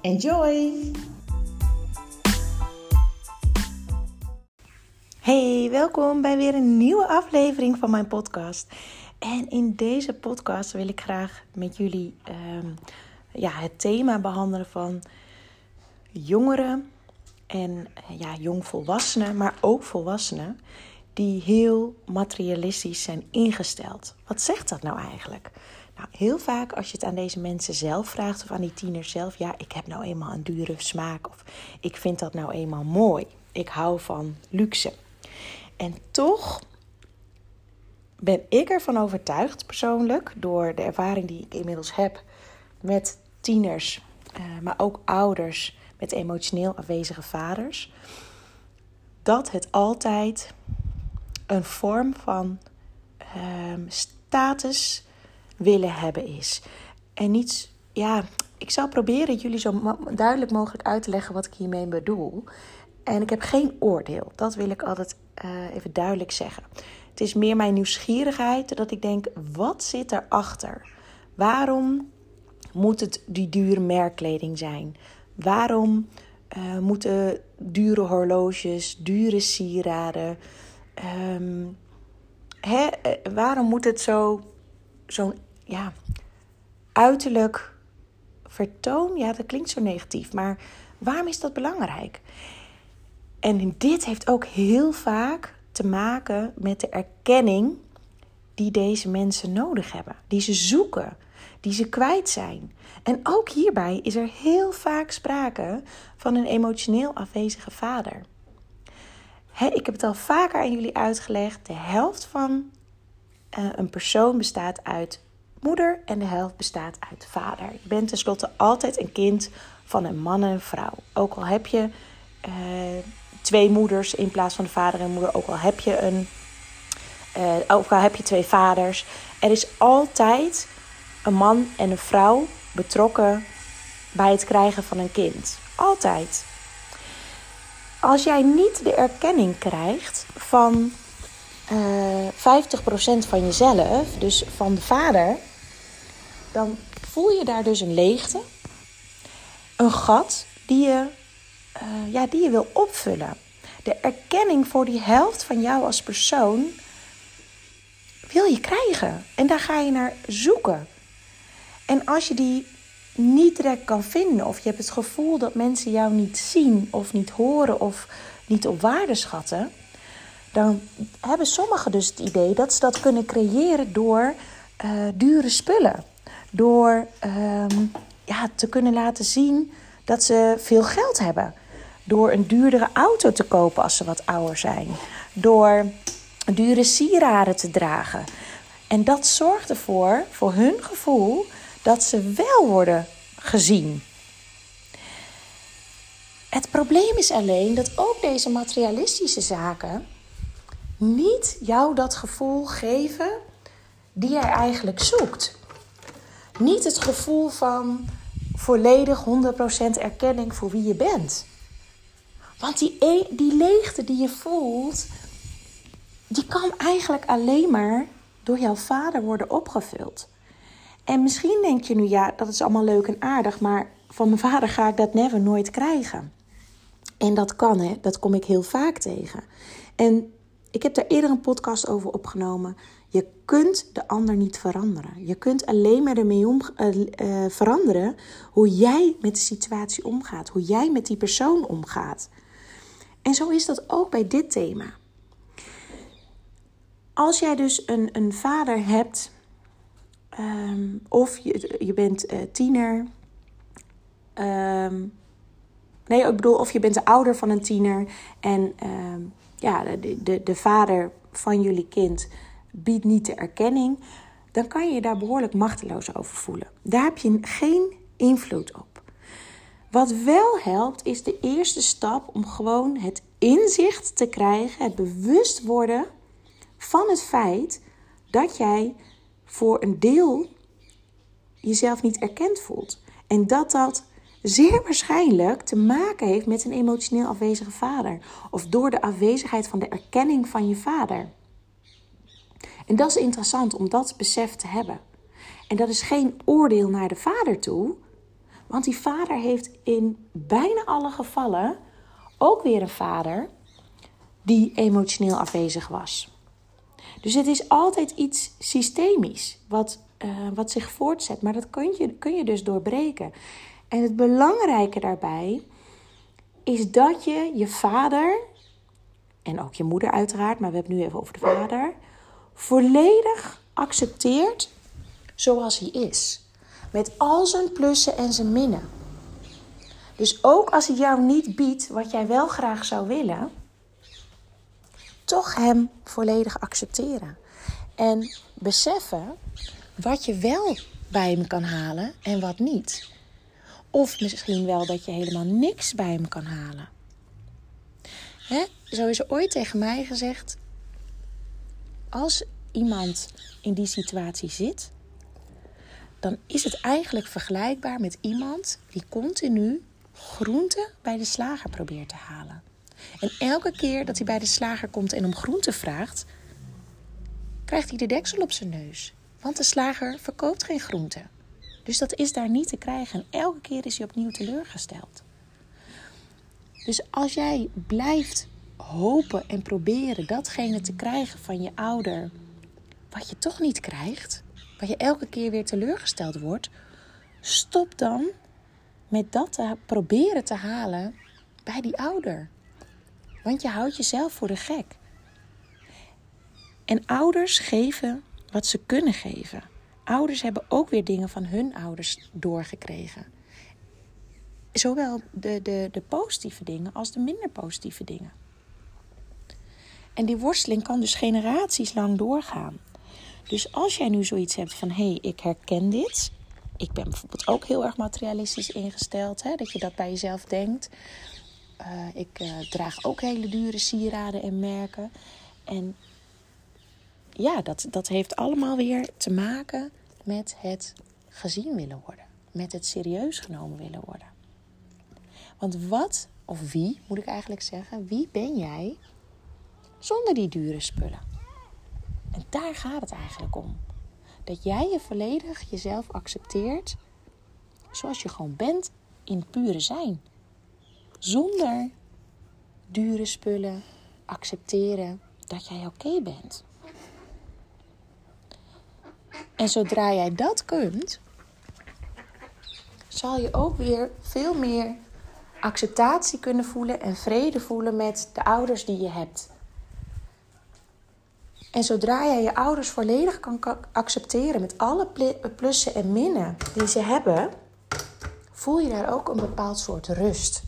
Enjoy! Hey, welkom bij weer een nieuwe aflevering van mijn podcast. En in deze podcast wil ik graag met jullie ehm, ja, het thema behandelen van jongeren en ja, jongvolwassenen, maar ook volwassenen die heel materialistisch zijn ingesteld. Wat zegt dat nou eigenlijk? Nou, heel vaak als je het aan deze mensen zelf vraagt of aan die tieners zelf, ja, ik heb nou eenmaal een dure smaak of ik vind dat nou eenmaal mooi. Ik hou van luxe. En toch ben ik ervan overtuigd, persoonlijk, door de ervaring die ik inmiddels heb met tieners, uh, maar ook ouders met emotioneel afwezige vaders, dat het altijd een vorm van uh, status willen hebben is. En niet, ja, ik zal proberen jullie zo duidelijk mogelijk uit te leggen wat ik hiermee bedoel. En ik heb geen oordeel. Dat wil ik altijd uh, even duidelijk zeggen. Het is meer mijn nieuwsgierigheid dat ik denk: wat zit erachter? Waarom moet het die dure merkkleding zijn? Waarom uh, moeten dure horloges, dure sieraden? Um, hè, uh, waarom moet het zo, ja, uiterlijk vertoon? Ja, dat klinkt zo negatief, maar waarom is dat belangrijk? En dit heeft ook heel vaak te maken met de erkenning die deze mensen nodig hebben, die ze zoeken, die ze kwijt zijn. En ook hierbij is er heel vaak sprake van een emotioneel afwezige vader. ik heb het al vaker aan jullie uitgelegd. De helft van uh, een persoon bestaat uit moeder en de helft bestaat uit vader. Je bent tenslotte altijd een kind van een man en een vrouw. Ook al heb je uh, twee moeders in plaats van de vader en moeder. Ook al heb je een. Uh, ook al heb je twee vaders. Er is altijd een man en een vrouw betrokken bij het krijgen van een kind. Altijd. Als jij niet de erkenning krijgt van uh, eh, 50% van jezelf, dus van de vader, dan voel je daar dus een leegte, een gat die je uh, ja, die je wil opvullen. De erkenning voor die helft van jou als persoon wil je krijgen. En daar ga je naar zoeken. En als je die niet direct kan vinden, of je hebt het gevoel dat mensen jou niet zien, of niet horen, of niet op waarde schatten, dan hebben sommigen dus het idee dat ze dat kunnen creëren door uh, dure spullen. Door uh, ja, te kunnen laten zien dat ze veel geld hebben. Door een duurdere auto te kopen als ze wat ouder zijn. Door dure sieraden te dragen. En dat zorgt ervoor, voor hun gevoel, dat ze wel worden gezien. Het probleem is alleen dat ook deze materialistische zaken niet jou dat gevoel geven die jij eigenlijk zoekt. Niet het gevoel van volledig 100% erkenning voor wie je bent. Want die, e die leegte die je voelt, die kan eigenlijk alleen maar door jouw vader worden opgevuld. En misschien denk je nu, ja, dat is allemaal leuk en aardig, maar van mijn vader ga ik dat never nooit krijgen. En dat kan, hè, dat kom ik heel vaak tegen. En ik heb daar eerder een podcast over opgenomen. Je kunt de ander niet veranderen. Je kunt alleen maar ermee om, uh, uh, veranderen hoe jij met de situatie omgaat, hoe jij met die persoon omgaat. En zo is dat ook bij dit thema. Als jij dus een, een vader hebt, um, of je, je bent uh, tiener, um, Nee, ik bedoel, of je bent de ouder van een tiener en ehm, ja, de, de, de vader van jullie kind biedt niet de erkenning, dan kan je je daar behoorlijk machteloos over voelen. Daar heb je geen invloed op. Wat wel helpt, is de eerste stap om gewoon het inzicht te krijgen, het bewust worden van het feit dat jij voor een deel jezelf niet erkend voelt. En dat dat zeer waarschijnlijk te maken heeft met een emotioneel afwezige vader. Of door de afwezigheid van de erkenning van je vader. En dat is interessant om dat besef te hebben. En dat is geen oordeel naar de vader toe, want die vader heeft in bijna alle gevallen ook weer een vader die emotioneel afwezig was. Dus het is altijd iets systemisch wat, uh, wat zich voortzet, maar dat kun je, kun je dus doorbreken. En het belangrijke daarbij is dat je je vader, en ook je moeder uiteraard, maar we hebben het nu even over de vader, volledig accepteert zoals hij is. Met al zijn plussen en zijn minnen. Dus ook als hij jou niet biedt wat jij wel graag zou willen, toch hem volledig accepteren. En beseffen wat je wel bij hem kan halen en wat niet. Of misschien wel dat je helemaal niks bij hem kan halen. Hè? Zo is er ooit tegen mij gezegd: als iemand in die situatie zit, dan is het eigenlijk vergelijkbaar met iemand die continu groente bij de slager probeert te halen. En elke keer dat hij bij de slager komt en om groente vraagt, krijgt hij de deksel op zijn neus. Want de slager verkoopt geen groente. Dus dat is daar niet te krijgen. En elke keer is hij opnieuw teleurgesteld. Dus als jij blijft hopen en proberen datgene te krijgen van je ouder, wat je toch niet krijgt, waar je elke keer weer teleurgesteld wordt, stop dan met dat te proberen te halen bij die ouder. Want je houdt jezelf voor de gek. En ouders geven wat ze kunnen geven. Ouders hebben ook weer dingen van hun ouders doorgekregen. Zowel de, de, de positieve dingen als de minder positieve dingen. En die worsteling kan dus generaties lang doorgaan. Dus als jij nu zoiets hebt van hé, hey, ik herken dit. Ik ben bijvoorbeeld ook heel erg materialistisch ingesteld. Hè, dat je dat bij jezelf denkt. Uh, ik uh, draag ook hele dure sieraden en merken. En ja, dat, dat heeft allemaal weer te maken met het gezien willen worden. Met het serieus genomen willen worden. Want wat, of wie moet ik eigenlijk zeggen, wie ben jij zonder die dure spullen? En daar gaat het eigenlijk om. Dat jij je volledig jezelf accepteert zoals je gewoon bent in pure zijn. Zonder dure spullen accepteren dat jij oké bent. En zodra jij dat kunt, zal je ook weer veel meer acceptatie kunnen voelen en vrede voelen met de ouders die je hebt. En zodra jij je ouders volledig kan accepteren met alle plussen en minnen die ze hebben, voel je daar ook een bepaald soort rust.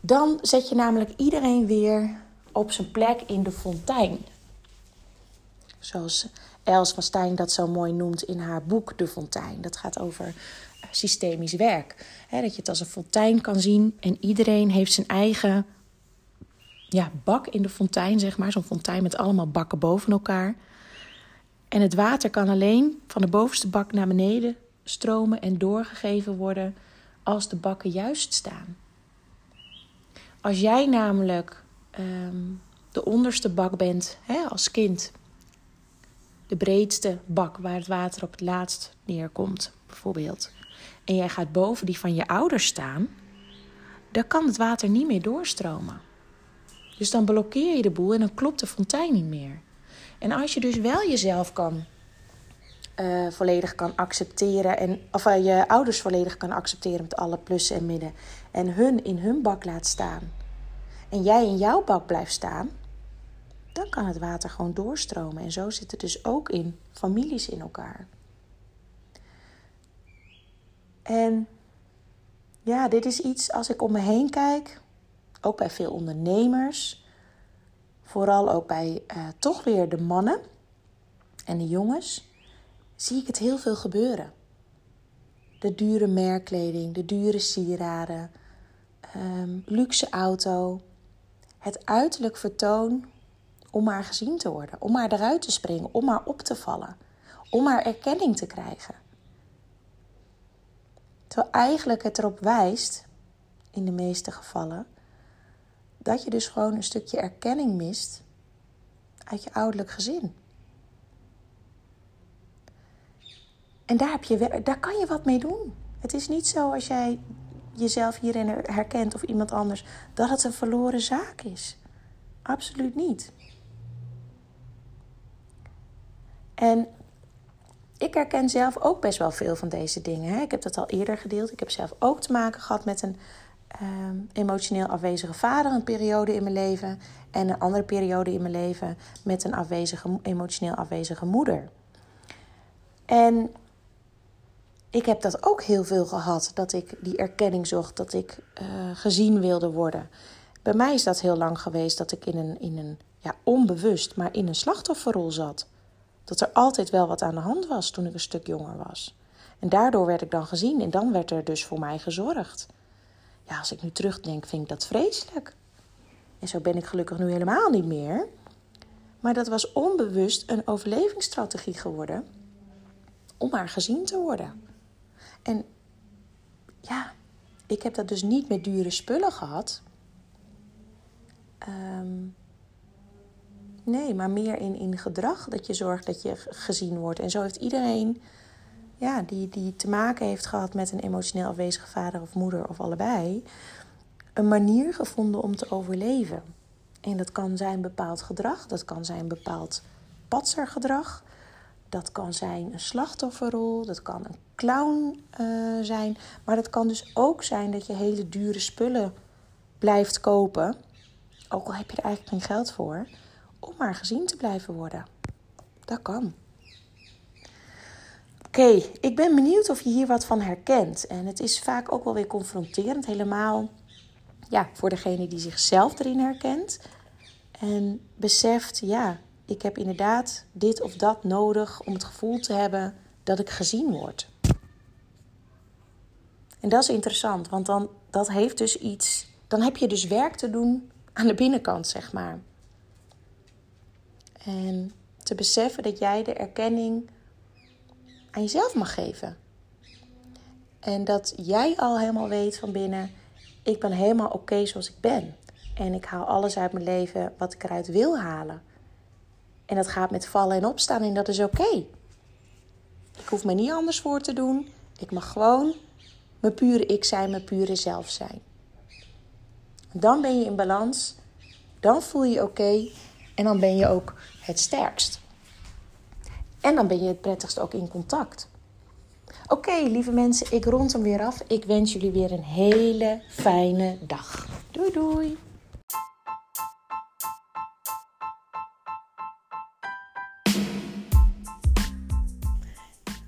Dan zet je namelijk iedereen weer op zijn plek in de fontein. Zoals Els van Stein dat zo mooi noemt in haar boek De Fontein. Dat gaat over eh, systemisch werk. dat je het als een fontein kan zien en iedereen heeft zijn eigen ja, bak in de fontein, zeg maar. Zo'n fontein met allemaal bakken boven elkaar. En het water kan alleen van de bovenste bak naar beneden stromen en doorgegeven worden als de bakken juist staan. Als jij namelijk ehm, de onderste bak bent hè, als kind, de breedste bak waar het water op het laatst neerkomt, bijvoorbeeld, en jij gaat boven die van je ouders staan, dan kan het water niet meer doorstromen. Dus dan blokkeer je de boel en dan klopt de fontein niet meer. En als je dus wel jezelf kan uh, volledig kan accepteren en of uh, je ouders volledig kan accepteren met alle plussen en midden en hun in hun bak laat staan en jij in jouw bak blijft staan, dan kan het water gewoon doorstromen. En zo zit het dus ook in families in elkaar. En ja, dit is iets als ik om me heen kijk, ook bij veel ondernemers, vooral ook bij uh, toch weer de mannen en de jongens, zie ik het heel veel gebeuren. De dure merkkleding, de dure sieraden, um, luxe auto, het uiterlijk vertoon om maar gezien te worden, om maar eruit te springen, om maar op te vallen, om maar erkenning te krijgen. Terwijl eigenlijk het erop wijst, in de meeste gevallen, dat je dus gewoon een stukje erkenning mist uit je ouderlijk gezin. En daar, heb je, daar kan je wat mee doen. Het is niet zo als jij jezelf hierin herkent of iemand anders, dat het een verloren zaak is. Absoluut niet. En ik herken zelf ook best wel veel van deze dingen. Ik heb dat al eerder gedeeld. Ik heb zelf ook te maken gehad met een ehm, emotioneel afwezige vader, een periode in mijn leven. En een andere periode in mijn leven met een afwezige, emotioneel afwezige moeder. En ik heb dat ook heel veel gehad, dat ik die erkenning zocht, dat ik uh, gezien wilde worden. Bij mij is dat heel lang geweest dat ik in een, in een ja, onbewust, maar in een slachtofferrol zat. Dat er altijd wel wat aan de hand was toen ik een stuk jonger was. En daardoor werd ik dan gezien en dan werd er dus voor mij gezorgd. Ja, als ik nu terugdenk, vind ik dat vreselijk. En zo ben ik gelukkig nu helemaal niet meer. Maar dat was onbewust een overlevingsstrategie geworden om maar gezien te worden. En ja, ik heb dat dus niet met dure spullen gehad. Ehm, nee, maar meer in, in gedrag dat je zorgt dat je gezien wordt. En zo heeft iedereen ja, die, die te maken heeft gehad met een emotioneel afwezige vader of moeder of allebei, een manier gevonden om te overleven. En dat kan zijn bepaald gedrag, dat kan zijn bepaald patsergedrag. Dat kan zijn een slachtofferrol, dat kan een clown uh, zijn. Maar dat kan dus ook zijn dat je hele dure spullen blijft kopen. Ook al heb je er eigenlijk geen geld voor. Om maar gezien te blijven worden. Dat kan. Oké, ik ben benieuwd of je hier wat van herkent. En het is vaak ook wel weer confronterend, helemaal ja, voor degene die zichzelf erin herkent. En beseft, ja, ik heb inderdaad dit of dat nodig om het gevoel te hebben dat ik gezien word. En dat is interessant, want dan dat heeft dus iets. Dan heb je dus werk te doen aan de binnenkant, zeg maar. En te beseffen dat jij de erkenning jezelf mag geven. En dat jij al helemaal weet van binnen: ik ben helemaal oké zoals ik ben. En ik haal alles uit mijn leven wat ik eruit wil halen. En dat gaat met vallen en opstaan en dat is oké. Ik hoef me niet anders voor te doen. Ik mag gewoon mijn pure ik zijn, mijn pure zelf zijn. Dan ben je in balans. Dan voel je je oké. en dan ben je ook het sterkst. En dan ben je het prettigst ook in contact. Oké, lieve mensen, ik rond hem weer af. Ik wens jullie weer een hele fijne dag. Doei doei.